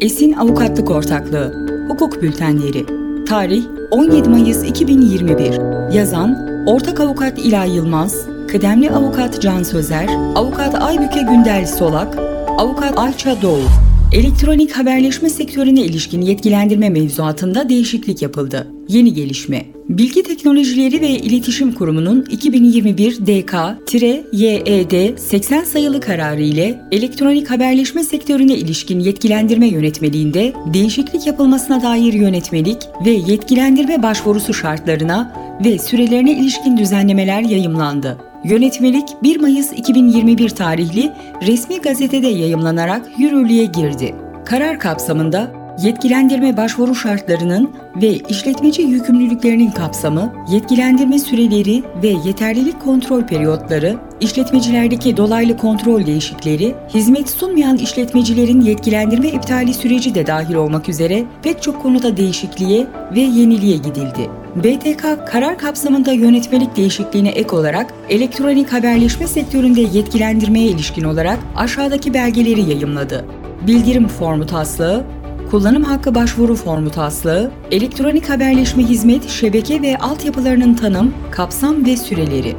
Esin Avukatlık Ortaklığı Hukuk Bültenleri Tarih 17 Mayıs 2021 Yazan Ortak Avukat İlay Yılmaz Kıdemli Avukat Can Sözer Avukat Aybüke Gündel Solak Avukat Ayça Doğu Elektronik haberleşme sektörüne ilişkin yetkilendirme mevzuatında değişiklik yapıldı. Yeni gelişme. Bilgi Teknolojileri ve İletişim Kurumu'nun 2021 DK-YED 80 sayılı kararı ile elektronik haberleşme sektörüne ilişkin yetkilendirme yönetmeliğinde değişiklik yapılmasına dair yönetmelik ve yetkilendirme başvurusu şartlarına ve sürelerine ilişkin düzenlemeler yayımlandı. Yönetmelik 1 Mayıs 2021 tarihli resmi gazetede yayımlanarak yürürlüğe girdi. Karar kapsamında yetkilendirme başvuru şartlarının ve işletmeci yükümlülüklerinin kapsamı, yetkilendirme süreleri ve yeterlilik kontrol periyotları, işletmecilerdeki dolaylı kontrol değişikleri, hizmet sunmayan işletmecilerin yetkilendirme iptali süreci de dahil olmak üzere pek çok konuda değişikliğe ve yeniliğe gidildi. BTK karar kapsamında yönetmelik değişikliğine ek olarak elektronik haberleşme sektöründe yetkilendirmeye ilişkin olarak aşağıdaki belgeleri yayımladı. Bildirim formu taslağı, kullanım hakkı başvuru formu taslağı, elektronik haberleşme hizmet, şebeke ve altyapılarının tanım, kapsam ve süreleri.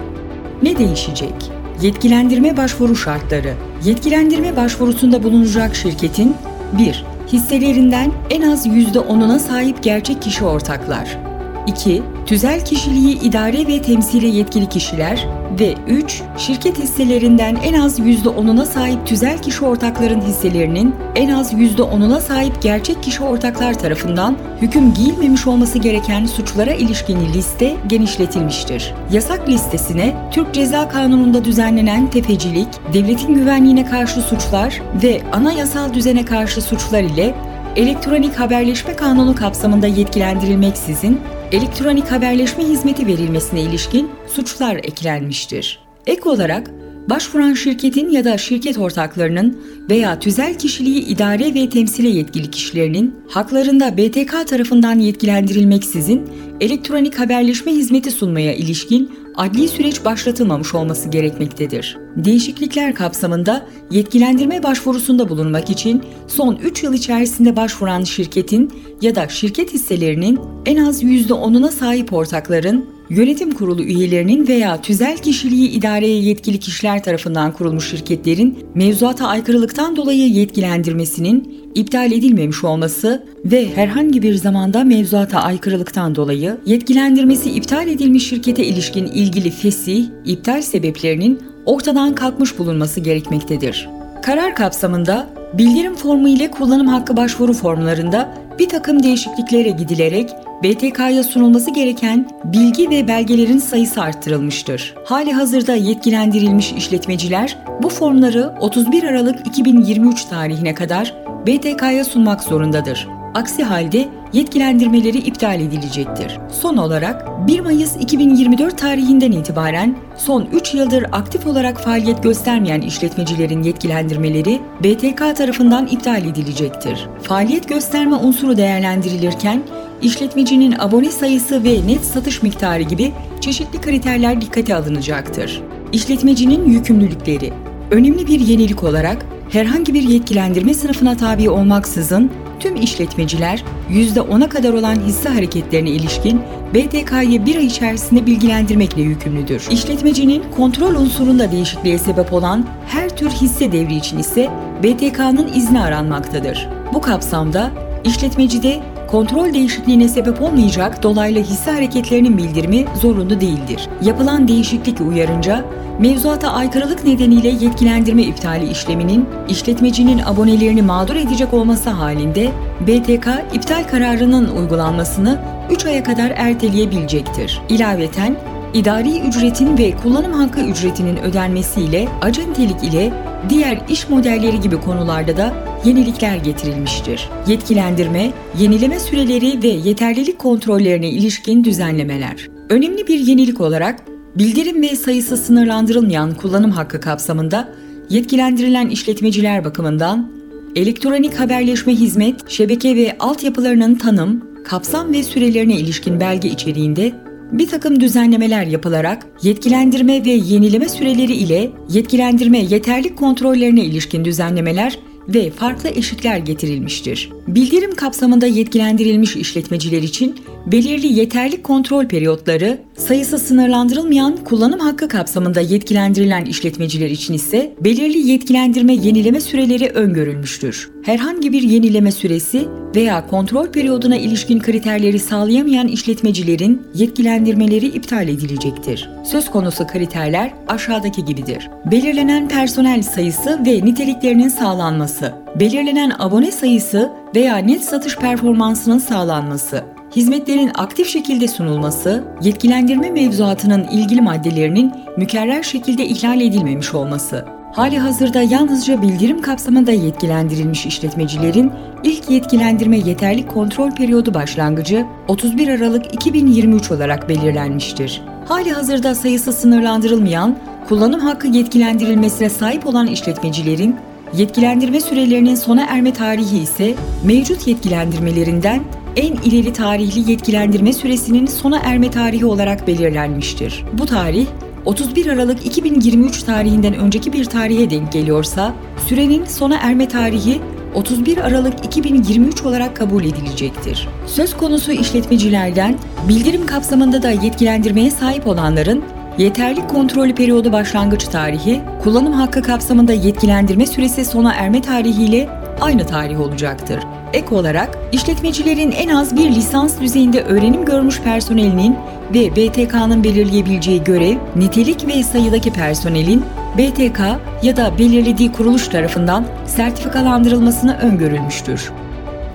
Ne değişecek? Yetkilendirme başvuru şartları. Yetkilendirme başvurusunda bulunacak şirketin 1. Hisselerinden en az %10'una sahip gerçek kişi ortaklar. 2. Tüzel kişiliği idare ve temsili yetkili kişiler ve 3. Şirket hisselerinden en az %10'una sahip tüzel kişi ortakların hisselerinin en az %10'una sahip gerçek kişi ortaklar tarafından hüküm giyilmemiş olması gereken suçlara ilişkin liste genişletilmiştir. Yasak listesine Türk Ceza Kanunu'nda düzenlenen tefecilik, devletin güvenliğine karşı suçlar ve anayasal düzene karşı suçlar ile elektronik haberleşme kanunu kapsamında yetkilendirilmeksizin elektronik haberleşme hizmeti verilmesine ilişkin suçlar eklenmiştir. Ek olarak başvuran şirketin ya da şirket ortaklarının veya tüzel kişiliği idare ve temsile yetkili kişilerinin haklarında BTK tarafından yetkilendirilmeksizin elektronik haberleşme hizmeti sunmaya ilişkin adli süreç başlatılmamış olması gerekmektedir. Değişiklikler kapsamında yetkilendirme başvurusunda bulunmak için son 3 yıl içerisinde başvuran şirketin ya da şirket hisselerinin en az %10'una sahip ortakların yönetim kurulu üyelerinin veya tüzel kişiliği idareye yetkili kişiler tarafından kurulmuş şirketlerin mevzuata aykırılıktan dolayı yetkilendirmesinin iptal edilmemiş olması ve herhangi bir zamanda mevzuata aykırılıktan dolayı yetkilendirmesi iptal edilmiş şirkete ilişkin ilgili fesih, iptal sebeplerinin ortadan kalkmış bulunması gerekmektedir. Karar kapsamında bildirim formu ile kullanım hakkı başvuru formlarında bir takım değişikliklere gidilerek BTK'ya sunulması gereken bilgi ve belgelerin sayısı arttırılmıştır. Hali hazırda yetkilendirilmiş işletmeciler bu formları 31 Aralık 2023 tarihine kadar BTK'ya sunmak zorundadır. Aksi halde yetkilendirmeleri iptal edilecektir. Son olarak 1 Mayıs 2024 tarihinden itibaren son 3 yıldır aktif olarak faaliyet göstermeyen işletmecilerin yetkilendirmeleri BTK tarafından iptal edilecektir. Faaliyet gösterme unsuru değerlendirilirken işletmecinin abone sayısı ve net satış miktarı gibi çeşitli kriterler dikkate alınacaktır. İşletmecinin yükümlülükleri Önemli bir yenilik olarak herhangi bir yetkilendirme sınıfına tabi olmaksızın tüm işletmeciler %10'a kadar olan hisse hareketlerine ilişkin BTK'yı bir ay içerisinde bilgilendirmekle yükümlüdür. İşletmecinin kontrol unsurunda değişikliğe sebep olan her tür hisse devri için ise BTK'nın izni aranmaktadır. Bu kapsamda işletmecide kontrol değişikliğine sebep olmayacak dolaylı hisse hareketlerinin bildirimi zorunlu değildir. Yapılan değişiklik uyarınca mevzuata aykırılık nedeniyle yetkilendirme iptali işleminin işletmecinin abonelerini mağdur edecek olması halinde BTK iptal kararının uygulanmasını 3 aya kadar erteleyebilecektir. İlaveten idari ücretin ve kullanım hakkı ücretinin ödenmesiyle acentelik ile diğer iş modelleri gibi konularda da yenilikler getirilmiştir. Yetkilendirme, yenileme süreleri ve yeterlilik kontrollerine ilişkin düzenlemeler. Önemli bir yenilik olarak bildirim ve sayısı sınırlandırılmayan kullanım hakkı kapsamında yetkilendirilen işletmeciler bakımından elektronik haberleşme hizmet, şebeke ve altyapılarının tanım, kapsam ve sürelerine ilişkin belge içeriğinde bir takım düzenlemeler yapılarak yetkilendirme ve yenileme süreleri ile yetkilendirme yeterlik kontrollerine ilişkin düzenlemeler ve farklı eşikler getirilmiştir. Bildirim kapsamında yetkilendirilmiş işletmeciler için belirli yeterli kontrol periyotları, sayısı sınırlandırılmayan kullanım hakkı kapsamında yetkilendirilen işletmeciler için ise belirli yetkilendirme yenileme süreleri öngörülmüştür. Herhangi bir yenileme süresi veya kontrol periyoduna ilişkin kriterleri sağlayamayan işletmecilerin yetkilendirmeleri iptal edilecektir. Söz konusu kriterler aşağıdaki gibidir. Belirlenen personel sayısı ve niteliklerinin sağlanması, belirlenen abone sayısı veya net satış performansının sağlanması, hizmetlerin aktif şekilde sunulması, yetkilendirme mevzuatının ilgili maddelerinin mükerrer şekilde ihlal edilmemiş olması, hali hazırda yalnızca bildirim kapsamında yetkilendirilmiş işletmecilerin ilk yetkilendirme yeterli kontrol periyodu başlangıcı 31 Aralık 2023 olarak belirlenmiştir. Hali hazırda sayısı sınırlandırılmayan, kullanım hakkı yetkilendirilmesine sahip olan işletmecilerin Yetkilendirme sürelerinin sona erme tarihi ise mevcut yetkilendirmelerinden en ileri tarihli yetkilendirme süresinin sona erme tarihi olarak belirlenmiştir. Bu tarih 31 Aralık 2023 tarihinden önceki bir tarihe denk geliyorsa sürenin sona erme tarihi 31 Aralık 2023 olarak kabul edilecektir. Söz konusu işletmecilerden bildirim kapsamında da yetkilendirmeye sahip olanların Yeterli kontrolü periyodu başlangıç tarihi, kullanım hakkı kapsamında yetkilendirme süresi sona erme tarihiyle aynı tarih olacaktır. Ek olarak işletmecilerin en az bir lisans düzeyinde öğrenim görmüş personelinin ve BTK'nın belirleyebileceği görev, nitelik ve sayıdaki personelin BTK ya da belirlediği kuruluş tarafından sertifikalandırılmasını öngörülmüştür.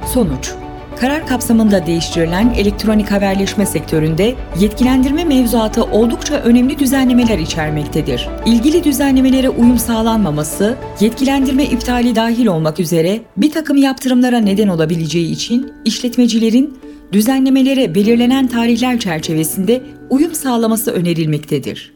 Sonuç Karar kapsamında değiştirilen elektronik haberleşme sektöründe yetkilendirme mevzuatı oldukça önemli düzenlemeler içermektedir. İlgili düzenlemelere uyum sağlanmaması, yetkilendirme iptali dahil olmak üzere bir takım yaptırımlara neden olabileceği için işletmecilerin düzenlemelere belirlenen tarihler çerçevesinde uyum sağlaması önerilmektedir.